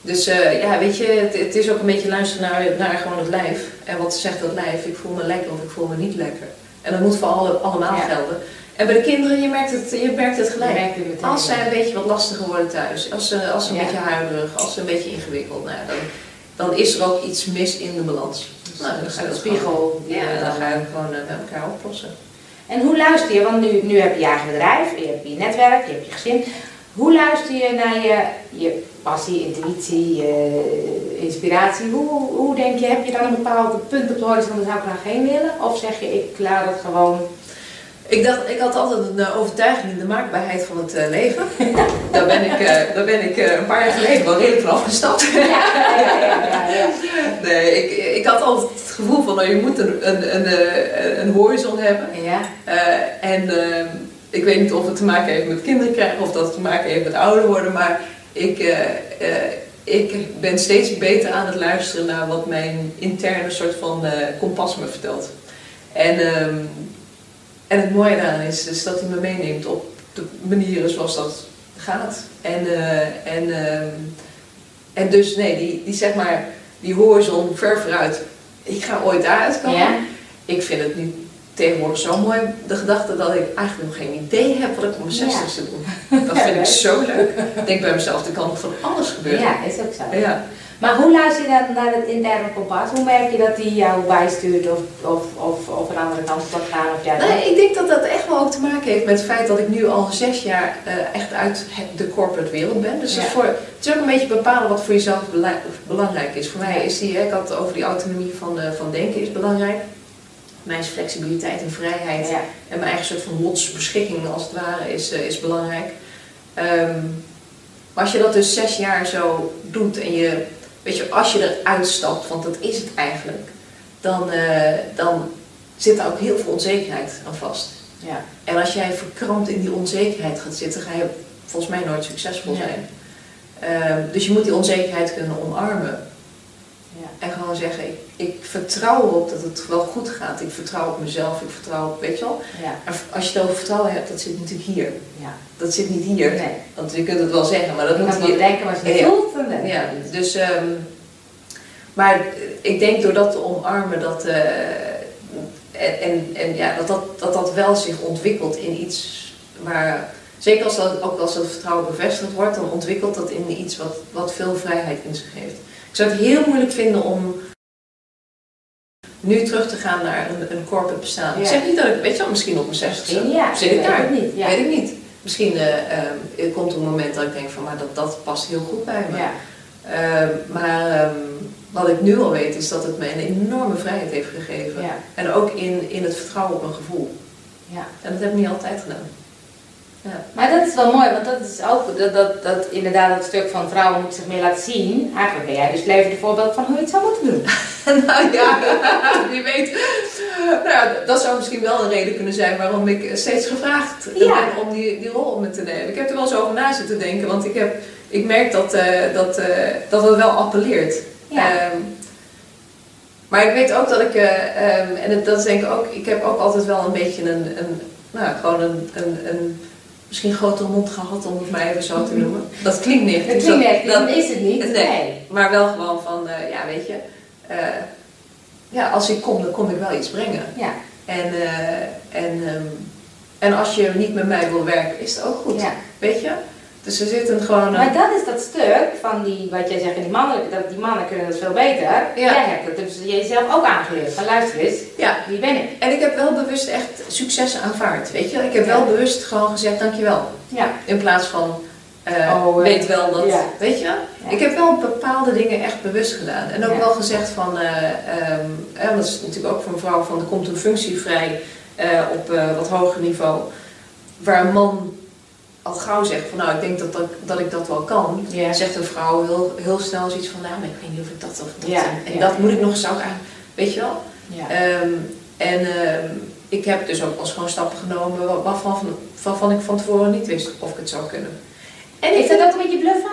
Dus eh, ja, weet je, het, het is ook een beetje luisteren naar, naar gewoon het lijf. En wat zegt dat lijf? Ik voel me lekker of ik voel me niet lekker. En dat moet voor alle, allemaal Ja. gelden. En bij de kinderen, je merkt het, je merkt het gelijk. Merkt het. Als zij een beetje wat lastiger worden thuis, als ze, als ze een Ja. beetje huiverig, als ze een beetje ingewikkeld, nou, dan, dan is er ook iets mis in de balans. Nou, dan ga je dat spiegel. Ja, dan ga je gewoon eh, met elkaar oplossen. En hoe luister je? Want nu, nu heb je je eigen bedrijf, je hebt je netwerk, je hebt je gezin. Hoe luister je naar je, je passie, intuïtie, je inspiratie? Hoe, hoe denk je, heb je dan een bepaald punt op de horizon, daar zou ik graag heen willen? Of zeg je, ik laat het gewoon... Ik, dacht, ik had altijd een eh, overtuiging in de maakbaarheid van het eh, leven. daar ben ik, eh, daar ben ik een paar jaar geleden wel redelijk van afgestapt. Ja, ja, ja, ja, ja. Nee, ik, ik had altijd het gevoel van nou, je moet een, een, een, een horizon hebben. Ja, en eh, ik weet niet of het te maken heeft met kinderen krijgen of dat het te maken heeft met ouder worden, maar ik, ik ben steeds beter aan het luisteren naar wat mijn interne soort van kompas me vertelt. En, ehm, en het mooie daaraan is, is dat hij me meeneemt op de manieren zoals dat gaat. En, eh, en, ehm, en dus nee, die, die zeg maar, die horizon ver vooruit. Ik ga ooit daaruit komen. Ja. Ik vind het nu tegenwoordig zo mooi, de gedachte dat ik eigenlijk nog geen idee heb wat ik op mijn Ja. zestigste doe. Dat vind ik zo leuk. Ik denk bij mezelf, er kan nog van alles gebeuren. ja, is ook zo. Ja. Maar hoe luister je dan naar het interne kompas? Hoe merk je dat die jou bijstuurt of, of, of, of een andere kant op gaan? Of jij Nee, ik denk dat dat echt wel ook te maken heeft met het feit dat ik nu al zes jaar eh, echt uit de corporate wereld ben. Dus het, is voor, het is ook een beetje bepalen wat voor jezelf bela- belangrijk is. Voor mij is die, ik had het over die autonomie van, eh, van denken is belangrijk. Voor mij is flexibiliteit en vrijheid Ja. en mijn eigen soort van lotsbeschikking als het ware is, eh, is belangrijk. Ehm, maar als je dat dus zes jaar zo doet en je, weet je, als je eruit stapt, want dat is het eigenlijk, dan, eh, dan zit daar ook heel veel onzekerheid aan vast. Ja. En als jij verkrampt in die onzekerheid gaat zitten, ga je volgens mij nooit succesvol Nee. zijn. Ehm, dus je moet die onzekerheid kunnen omarmen. Ja. En gewoon zeggen, ik, ik vertrouw erop dat het wel goed gaat. Ik vertrouw op mezelf, ik vertrouw op, weet je wel. Ja. En als je het over vertrouwen hebt, dat zit natuurlijk hier. Ja. Dat zit niet hier. Nee. Want je kunt het wel zeggen, maar dat Je moet hier. denken als je Ja. voelt, je Ja, dus, ehm, maar ik denk door dat te omarmen, dat, eh, en, en, en ja, dat, dat, dat dat wel zich ontwikkelt in iets waar, zeker als dat, ook als dat vertrouwen bevestigd wordt, dan ontwikkelt dat in iets wat, wat veel vrijheid in zich heeft. Ik zou het heel moeilijk vinden om nu terug te gaan naar een, een corporate bestaan. Ik zeg niet dat ik, weet je wel, misschien op mijn 60 Misschien ja, zit ik weet daar. het niet. Ja. Weet ik niet. Misschien eh, ehm, er komt een moment dat ik denk van, maar dat, dat past heel goed bij me. Ja. Ehm, maar ehm, wat ik nu al weet is dat het me een enorme vrijheid heeft gegeven. En ook in, in het vertrouwen op mijn gevoel. Ja. En dat heb ik niet altijd gedaan. Ja. Maar dat is wel mooi, want dat is ook dat, dat, dat inderdaad het stuk van vrouwen moet zich meer laten zien. Eigenlijk ben jij dus het levende voorbeeld van hoe je het zou moeten doen. nou ja, wie weet. Nou ja, dat zou misschien wel een reden kunnen zijn waarom ik steeds gevraagd Ja. ben om die, die rol op me te nemen. Ik heb er wel eens over na zitten denken, want ik, heb, ik merk dat, eh, dat, eh, dat het wel appelleert. Ja. Ehm, maar ik weet ook dat ik, eh, ehm, en dat is denk ik ook, ik heb ook altijd wel een beetje een, een nou, gewoon een, een, een misschien grotere mond gehad om het maar even zo te noemen. Dat klinkt negatief. Het klinkt dat- echt, dat- dat is het niet. Nee. Nee. maar wel gewoon van, eh, ja weet je, eh, ja als ik kom dan kom ik wel iets brengen. Ja. En, eh, en, ehm, en als je niet met mij wil werken is het ook goed. Ja. Weet je? Dus er zit een gewoon... Maar dat is dat stuk van die, wat jij zegt, die, mannelijke, dat die mannen kunnen dat veel beter. Jij hebt het dus jezelf ook aangeleerd. Van luister eens, ja. wie ben ik? En ik heb wel bewust echt successen aanvaard, weet je. Ik heb wel bewust gewoon gezegd, dankjewel. Ja. In plaats van, uh, oh, weet wel dat, ja. weet je. Ik heb wel bepaalde dingen echt bewust gedaan. En ook wel gezegd van, uh, um, dat is natuurlijk ook voor een vrouw van, er komt een functie vrij uh, op wat hoger niveau. Waar een man al gauw zegt van nou ik denk dat, dat, dat ik dat wel kan, ja. zegt een vrouw heel, heel snel zoiets van nou maar ik weet niet of ik dat of dat ja, en dat moet ik nog eens ook aan, weet je wel. Um, en um, ik heb dus ook als gewoon stappen genomen waarvan, waarvan ik van tevoren niet wist of ik het zou kunnen. En is dat ook een beetje bluffen?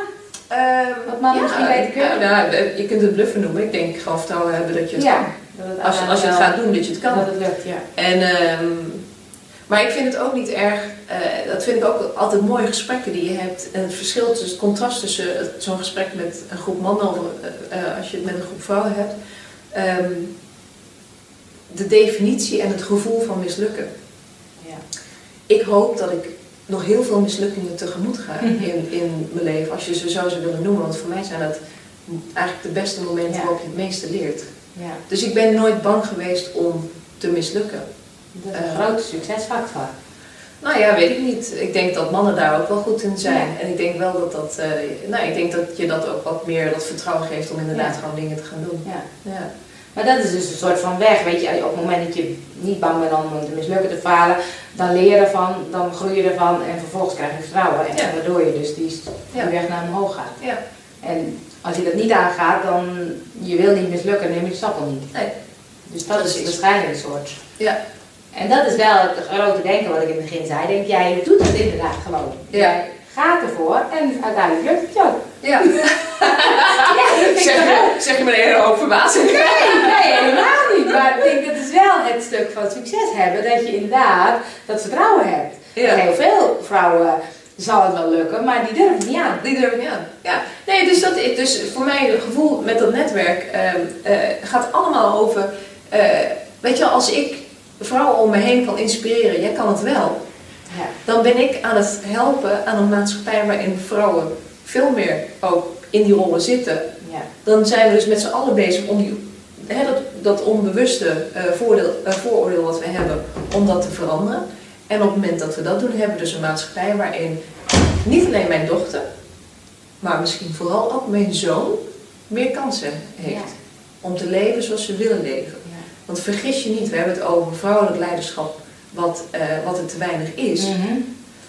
Um, Wat mannen misschien beter kunnen? Nou, je kunt het bluffen noemen. Ik denk gewoon vertrouwen hebben dat je het kan. als, je, als je het gaat doen, dat je het kan. Dat het lukt, ja. En maar ik vind het ook niet erg, uh, dat vind ik ook altijd mooie gesprekken die je hebt. En het verschil tussen het contrast tussen zo'n gesprek met een groep mannen of uh, als je het met een groep vrouwen hebt. Um, de definitie en het gevoel van mislukken. Ja. Ik hoop dat ik nog heel veel mislukkingen tegemoet ga in, in mijn leven, als je ze zo zou willen noemen. Want voor mij zijn dat eigenlijk de beste momenten waarop je het meeste leert. Ja. Dus ik ben nooit bang geweest om te mislukken. Een grote succesfactor. Nou ja, weet ik niet. Ik denk dat mannen daar ook wel goed in zijn. En ik denk wel dat dat, uh, nou, ik denk dat je dat ook wat meer dat vertrouwen geeft om inderdaad gewoon dingen te gaan doen. Ja. ja. Maar dat is dus een soort van weg, weet je, op het moment dat je niet bang bent om te mislukken te falen, dan leer je ervan, dan groei je ervan en vervolgens krijg je vertrouwen. En waardoor je dus die, die weg naar omhoog gaat. Ja. En als je dat niet aangaat, dan je wil niet mislukken, neem je de stap niet. Nee. Dus dat is waarschijnlijk een soort. Ja. En dat is wel het grote denken wat ik in het begin zei. Denk jij doet het inderdaad gewoon. Ja. Gaat ervoor en uiteindelijk lukt het je ook. Ja. ja zeg, je, zeg je een hoop verbazing? Nee, nee, helemaal niet. Maar ik denk dat is wel het stuk van succes hebben. Dat je inderdaad dat vertrouwen hebt. Ja. Heel veel vrouwen zal het wel lukken, maar die durven niet aan. Die durven niet aan. Ja. Nee, dus, dat, dus voor mij het gevoel met dat netwerk uh, uh, gaat allemaal over. Uh, weet je, als ik vrouwen om me heen kan inspireren, jij kan het wel. Ja. Dan ben ik aan het helpen aan een maatschappij waarin vrouwen veel meer ook in die rollen zitten. Ja. Dan zijn we dus met z'n allen bezig om die, hè, dat, dat onbewuste uh, voordeel, uh, vooroordeel wat we hebben, om dat te veranderen. En op het moment dat we dat doen, hebben we dus een maatschappij waarin niet alleen mijn dochter, maar misschien vooral ook mijn zoon meer kansen heeft. Ja. Om te leven zoals ze willen leven. Want vergis je niet, we hebben het over vrouwelijk leiderschap, wat, uh, wat er te weinig is. Mhm.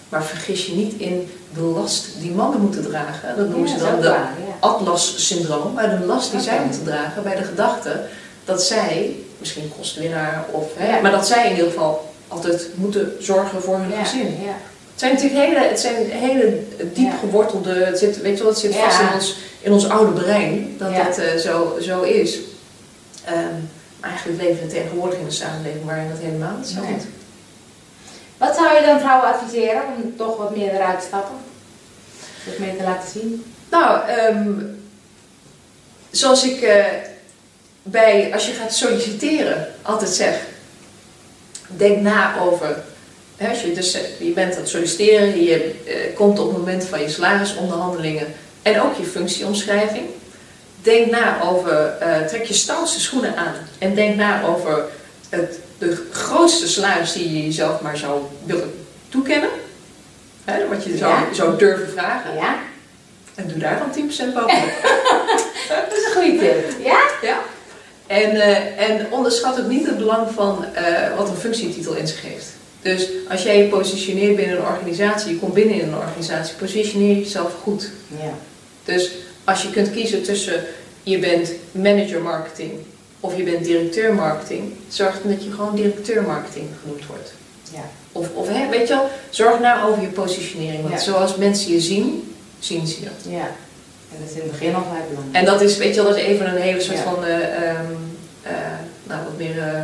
Maar vergis je niet in de last die mannen moeten dragen. Dat noemen ze dan de Atlas-syndroom. Maar de last die zij moeten dragen bij de gedachte dat zij, misschien kostwinnaar of, hè, maar dat zij in ieder geval altijd moeten zorgen voor hun gezin. Het zijn natuurlijk hele, het zijn hele diep gewortelde, het zit, weet je wel, het zit vast in ons, in ons oude brein dat dat uh, zo, zo is. Um, eigenlijk leven we tegenwoordig in een samenleving waarin dat helemaal niet zo is. Wat zou je dan vrouwen adviseren om toch wat meer eruit te stappen? Wat meer te laten zien? Nou, um, zoals ik uh, bij, als je gaat solliciteren, altijd zeg, denk na over, hè, als je, dus, je bent aan het solliciteren, je uh, komt op het moment van je salarisonderhandelingen en ook je functieomschrijving. Denk na over, uh, trek je stoutste schoenen aan en denk na over het, de grootste salaris die je jezelf maar zou willen toekennen. Hè, wat je zou, zou durven vragen. Ja. En doe daar dan 10% bovenop. dat is een goede tip. Ja? Ja. En, uh, en onderschat ook niet het belang van uh, wat een functietitel in zich heeft. Dus als jij je positioneert binnen een organisatie, je komt binnen in een organisatie, positioneer jezelf goed. Ja. Dus als je kunt kiezen tussen je bent manager marketing of je bent directeur marketing, zorg dan dat je gewoon directeur marketing genoemd wordt. Ja. Of, of hè, weet je wel, zorg nou over je positionering. Want zoals mensen je zien, zien ze je. Ja. En dat is in het begin al vrij belangrijk. En dat is, weet je wel, dat is even een hele soort van, uh, nou wat meer, uh,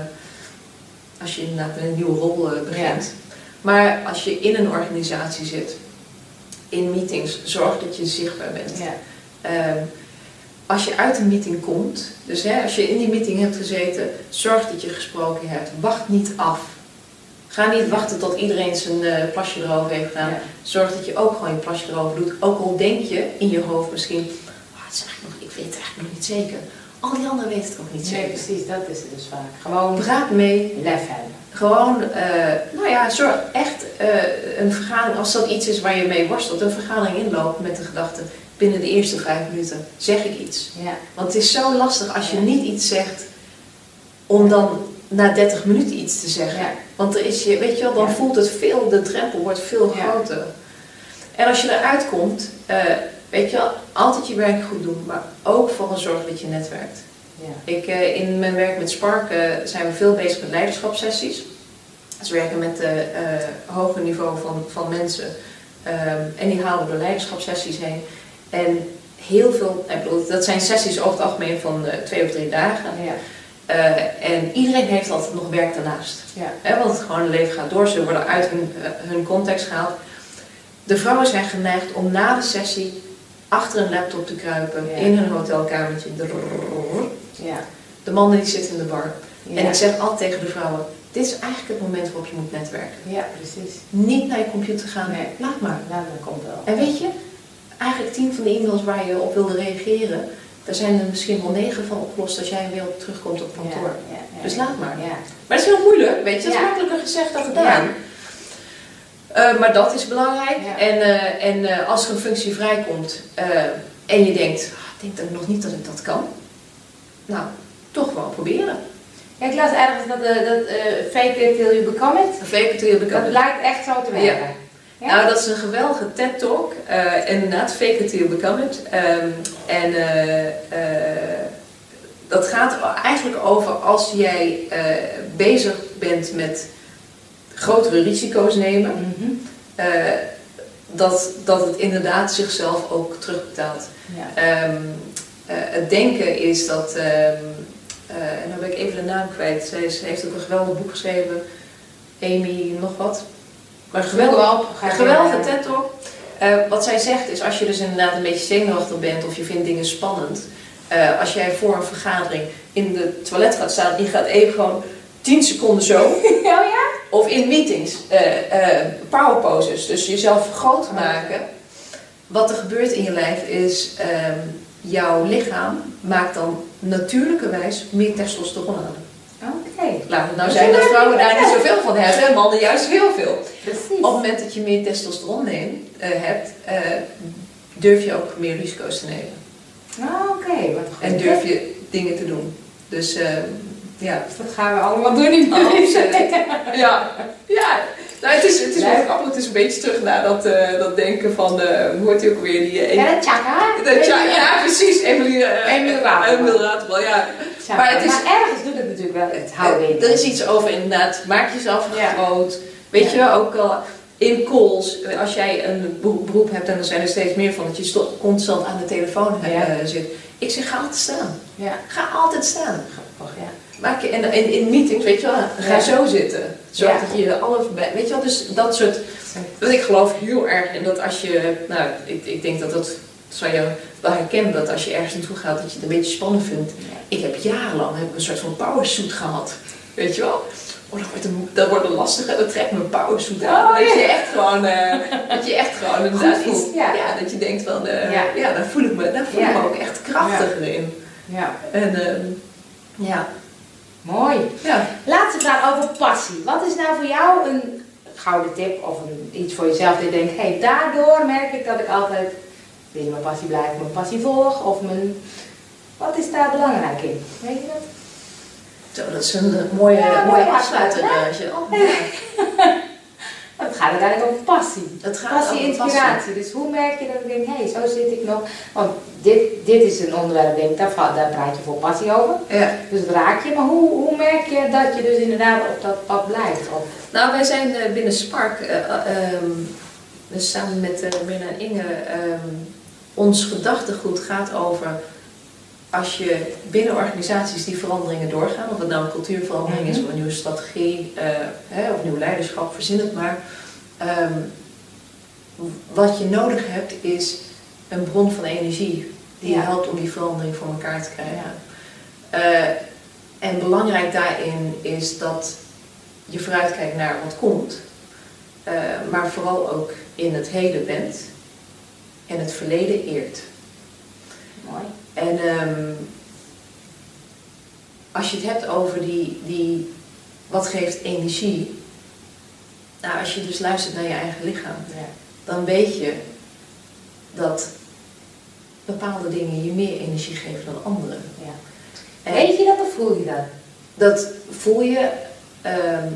als je inderdaad met een nieuwe rol begint. Maar als je in een organisatie zit, in meetings, zorg dat je zichtbaar bent. Ja. Um, als je uit een meeting komt, dus hè, als je in die meeting hebt gezeten, zorg dat je gesproken hebt. Wacht niet af. Ga niet wachten tot iedereen zijn eh, plasje erover heeft gedaan. Ja. Zorg dat je ook gewoon je plasje erover doet. Ook al denk je in je hoofd misschien, "Ah, het is nog, ik weet het eigenlijk nog niet zeker. Al die anderen weten het ook niet Nee, zeker. precies, dat is het dus vaak. Gewoon Praat mee. lef hebben. Gewoon, eh, nou ja, zorg echt eh, een vergadering, als dat iets is waar je mee worstelt, een vergadering inlopen met de gedachte, binnen de eerste vijf minuten zeg ik iets. Ja. Want het is zo lastig als je niet iets zegt, om dan na 30 minuten iets te zeggen. Ja. Want er is je, weet je wel, dan voelt het veel, de drempel wordt veel groter. En als je eruit komt, eh, weet je wel, altijd je werk goed doen, maar ook vooral zorgen dat je netwerkt. Ja. Ik, eh, in mijn werk met Spark eh, zijn we veel bezig met leiderschapssessies. Dus we werken met het hoger niveau van, van mensen. Ehm, en die halen door leiderschapssessies heen. En heel veel, ik bedoel, dat zijn sessies over het algemeen van eh, twee of drie dagen. Ja. Eh, en iedereen heeft altijd nog werk daarnaast. Ja. Hè, want het gewoon leven gaat door. Ze worden uit hun, eh, hun context gehaald. De vrouwen zijn geneigd om na de sessie achter een laptop te kruipen Ja. in hun hotelkamertje. Ja. De mannen die zitten in de bar. En ik zeg altijd tegen de vrouwen, dit is eigenlijk het moment waarop je moet netwerken. Ja, precies. Niet naar je computer gaan, Nee. laat maar. Nou, dat komt wel. En weet je, eigenlijk tien van de e-mails waar je op wilde reageren, daar zijn er misschien wel negen van opgelost als jij weer op terugkomt op kantoor. Ja, ja, ja. Dus laat maar. Ja. Maar het is heel moeilijk, weet je, dat is makkelijker gezegd dan gedaan. Eh, maar dat is belangrijk. En, eh, en eh, als er een functie vrijkomt en je denkt, "Ah, ik denk dat nog niet dat ik dat kan. Nou, toch gewoon proberen. Ja, ik las ergens dat, dat fake it till you become it. Fake it till you become Dat it. lijkt echt zo te werken. Ja. Nou, dat is een geweldige TED-talk. eh inderdaad, fake it till you become it. Ehm, en eh, eh, dat gaat eigenlijk over als jij bezig bent met grotere risico's nemen, Mhm. dat, dat het inderdaad zichzelf ook terugbetaalt. Ja. Ehm, eh, het denken is dat, ehm, eh, en dan ben ik even de naam kwijt, zij is- heeft ook een geweldig boek geschreven, Amy nog wat. Maar geweldig, geweldige TED Talk. Eh, wat zij zegt is als je dus inderdaad een beetje zenuwachtig bent of je vindt dingen spannend, eh, als jij voor een vergadering in de toilet gaat staan en je gaat even gewoon 10 seconden zo, Oh ja? of in meetings, eh power poses, dus jezelf groot maken. Wat er gebeurt in je lijf is, ehm, jouw lichaam maakt dan natuurlijkerwijs meer testosteron aan. Oké. Laat het nou zijn dat vrouwen daar niet zoveel van hebben en mannen juist heel veel. Precies. Op het moment dat je meer testosteron neemt, eh, hebt, eh, durf je ook meer risico's te nemen. Ah, Oké, wat goed. En durf je dingen te doen. Dus eh, ja. Dus dat gaan we allemaal doen in Oh, deze absoluut. Ja, ja. Nou, het is, het is wel grappig. Het is een beetje terug naar dat, eh, dat denken van, eh hoe hoort hij ook weer? Die, eh, Ja, dat tjaka. dat- ja, ja, precies. Emily, eh, Emily Raterbal, ja. Tjaka. Maar het is- Maar ergens doet het natuurlijk wel het houden in. Er is iets over inderdaad, maak jezelf Ja. groot. Weet je wel, ook al in calls, als jij een beroep hebt en er zijn er steeds meer van, dat je constant aan de telefoon zit. Ik zeg, ga altijd staan. Ja, Ga altijd staan. grappig, ja. Maak je, en in, in meetings, weet je wel, ga Ja. zo zitten. Zorg Ja. dat je alle weet je wel, dus dat soort, want ik geloof heel erg in dat als je, nou, ik, ik denk dat dat, zou je wel herkennen, dat als je ergens naartoe gaat, dat je het een beetje spannend vindt. Ik heb jarenlang heb ik een soort van powersuit gehad, weet je wel. Oh, dat wordt een, dat wordt een lastige, dat trekt mijn powersuit aan. Oh, dat, ja. je echt gewoon, eh, dat je echt gewoon inderdaad iets, ja. dat je denkt van, eh, Ja. ja. daar voel ik me, daar voel ik me ook echt krachtiger in. Ja, En ehm, ja, mooi. ja. Laatste vraag over passie. Wat is nou voor jou een gouden tip of een, iets voor jezelf dat je denkt, hé, hey, daardoor merk ik dat ik altijd weer mijn passie blijf, mijn passie volg of mijn... Wat is daar belangrijk in? Weet je dat? Zo, dat is een eh, mooie, Ja, mooie mooie je- Het gaat uiteindelijk over passie. Het gaat Passie, inspiratie. Dus hoe merk je dat ik denk, hé, hey, zo zit ik nog. Want dit, dit is een onderwerp, denk ik, daar, praat je voor passie over. Ja. Dus het raak je. Maar hoe, hoe merk je dat je dus inderdaad op dat pad blijft? Of, Nou, wij zijn eh, binnen Spark, dus samen met uh, Mirna en Inge, ehm, ons gedachtegoed gaat over als je binnen organisaties die veranderingen doorgaan, of het nou een cultuurverandering is Mhm. of een nieuwe strategie eh, hè, of nieuw leiderschap, verzin het maar. Ehm, wat je nodig hebt is een bron van energie die je helpt om die verandering voor elkaar te krijgen. Eh, en belangrijk daarin is dat je vooruitkijkt naar wat komt, eh, maar vooral ook in het heden bent en het verleden eert. Mooi. En ehm, als je het hebt over die, die, wat geeft energie, nou, als je dus luistert naar je eigen lichaam, Ja. dan weet je dat bepaalde dingen je meer energie geven dan andere. Ja. En Weet je dat of voel je dat? dat voel je, ehm,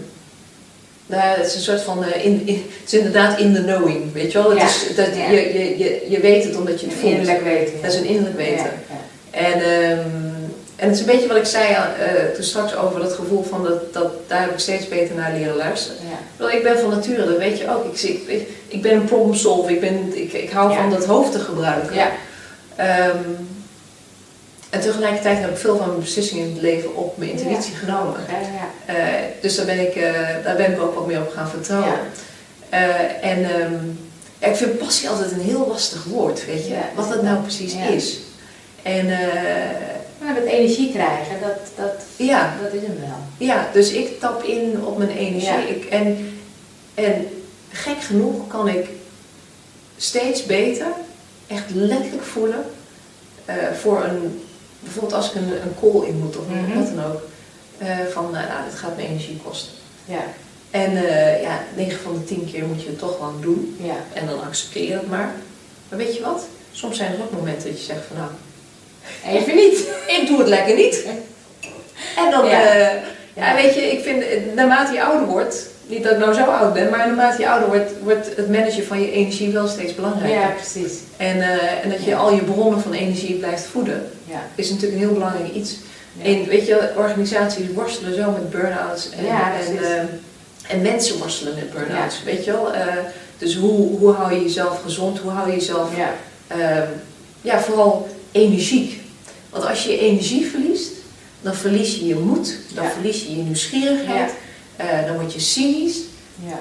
nou, het is een soort van, eh, in, in- het is inderdaad in the knowing, weet je wel? Het Ja. is, dat, Ja. je, je, je, je weet het omdat je het voelt. Innerlijk weten. Dat is een innerlijk weten. En, ehm, en het is een beetje wat ik zei eh, toen straks over dat gevoel van dat, dat daar heb ik steeds beter naar leren luisteren. ja. Ik ben van nature, dat weet je ook. Ik, ik, ik ben een problem solver, ik, ben, ik, ik hou van dat hoofd te gebruiken. Ja. En tegelijkertijd heb ik veel van mijn beslissingen in het leven op mijn intuïtie genomen. Ja, ja. Eh, dus daar ben, ik, eh, daar ben ik ook wat meer op gaan vertrouwen. Eh, en ehm, ik vind passie altijd een heel lastig woord, weet je. Wat dat nou precies is. En Maar dat energie krijgen, dat, dat, ja, dat is hem wel. ja, dus ik tap in op mijn energie. Ik, en, en gek genoeg kan ik steeds beter echt letterlijk voelen voor een, bijvoorbeeld als ik een, een call in moet of Mhm. wat dan ook, eh, van nou, nou, dit gaat me energie kosten. Ja. En eh, ja, 9 van de 10 keer moet je het toch gewoon doen. Ja. En dan accepteer je het maar. Maar weet je wat? Soms zijn er ook momenten dat je zegt van nou, Even niet. ik doe het lekker niet. En dan, Ja. ja, ja weet je, ik vind eh, naarmate je ouder wordt, niet dat ik nou zo oud ben, maar naarmate je ouder wordt, wordt het managen van je energie wel steeds belangrijker. Ja, precies. En, eh, en dat je Ja. al je bronnen van energie blijft voeden, Ja. is natuurlijk een heel belangrijk iets. Ja. En weet je, organisaties worstelen zo met burn-outs en, Ja, en, precies. eh, en mensen worstelen met burn-outs, weet je wel. Eh, dus hoe, hoe hou je jezelf gezond, hoe hou je jezelf Ja. Ehm, ja, vooral energiek. Want als je je energie verliest, dan verlies je je moed, dan verlies je je nieuwsgierigheid, eh, dan word je cynisch. Ja.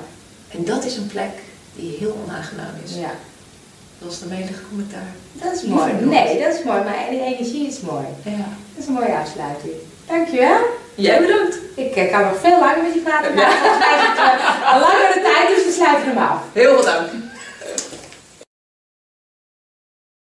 En dat is een plek die heel onaangenaam is. Ja. Dat was de enige commentaar. Dat is mooi. Nee, dat is mooi, maar die energie is mooi. Ja. Dat is een mooie afsluiting. Dankjewel. Jij bedankt. Ik eh, kan nog veel langer met je praten, maar is het eh, al langere tijd, dus we sluiten hem af. Heel veel dank.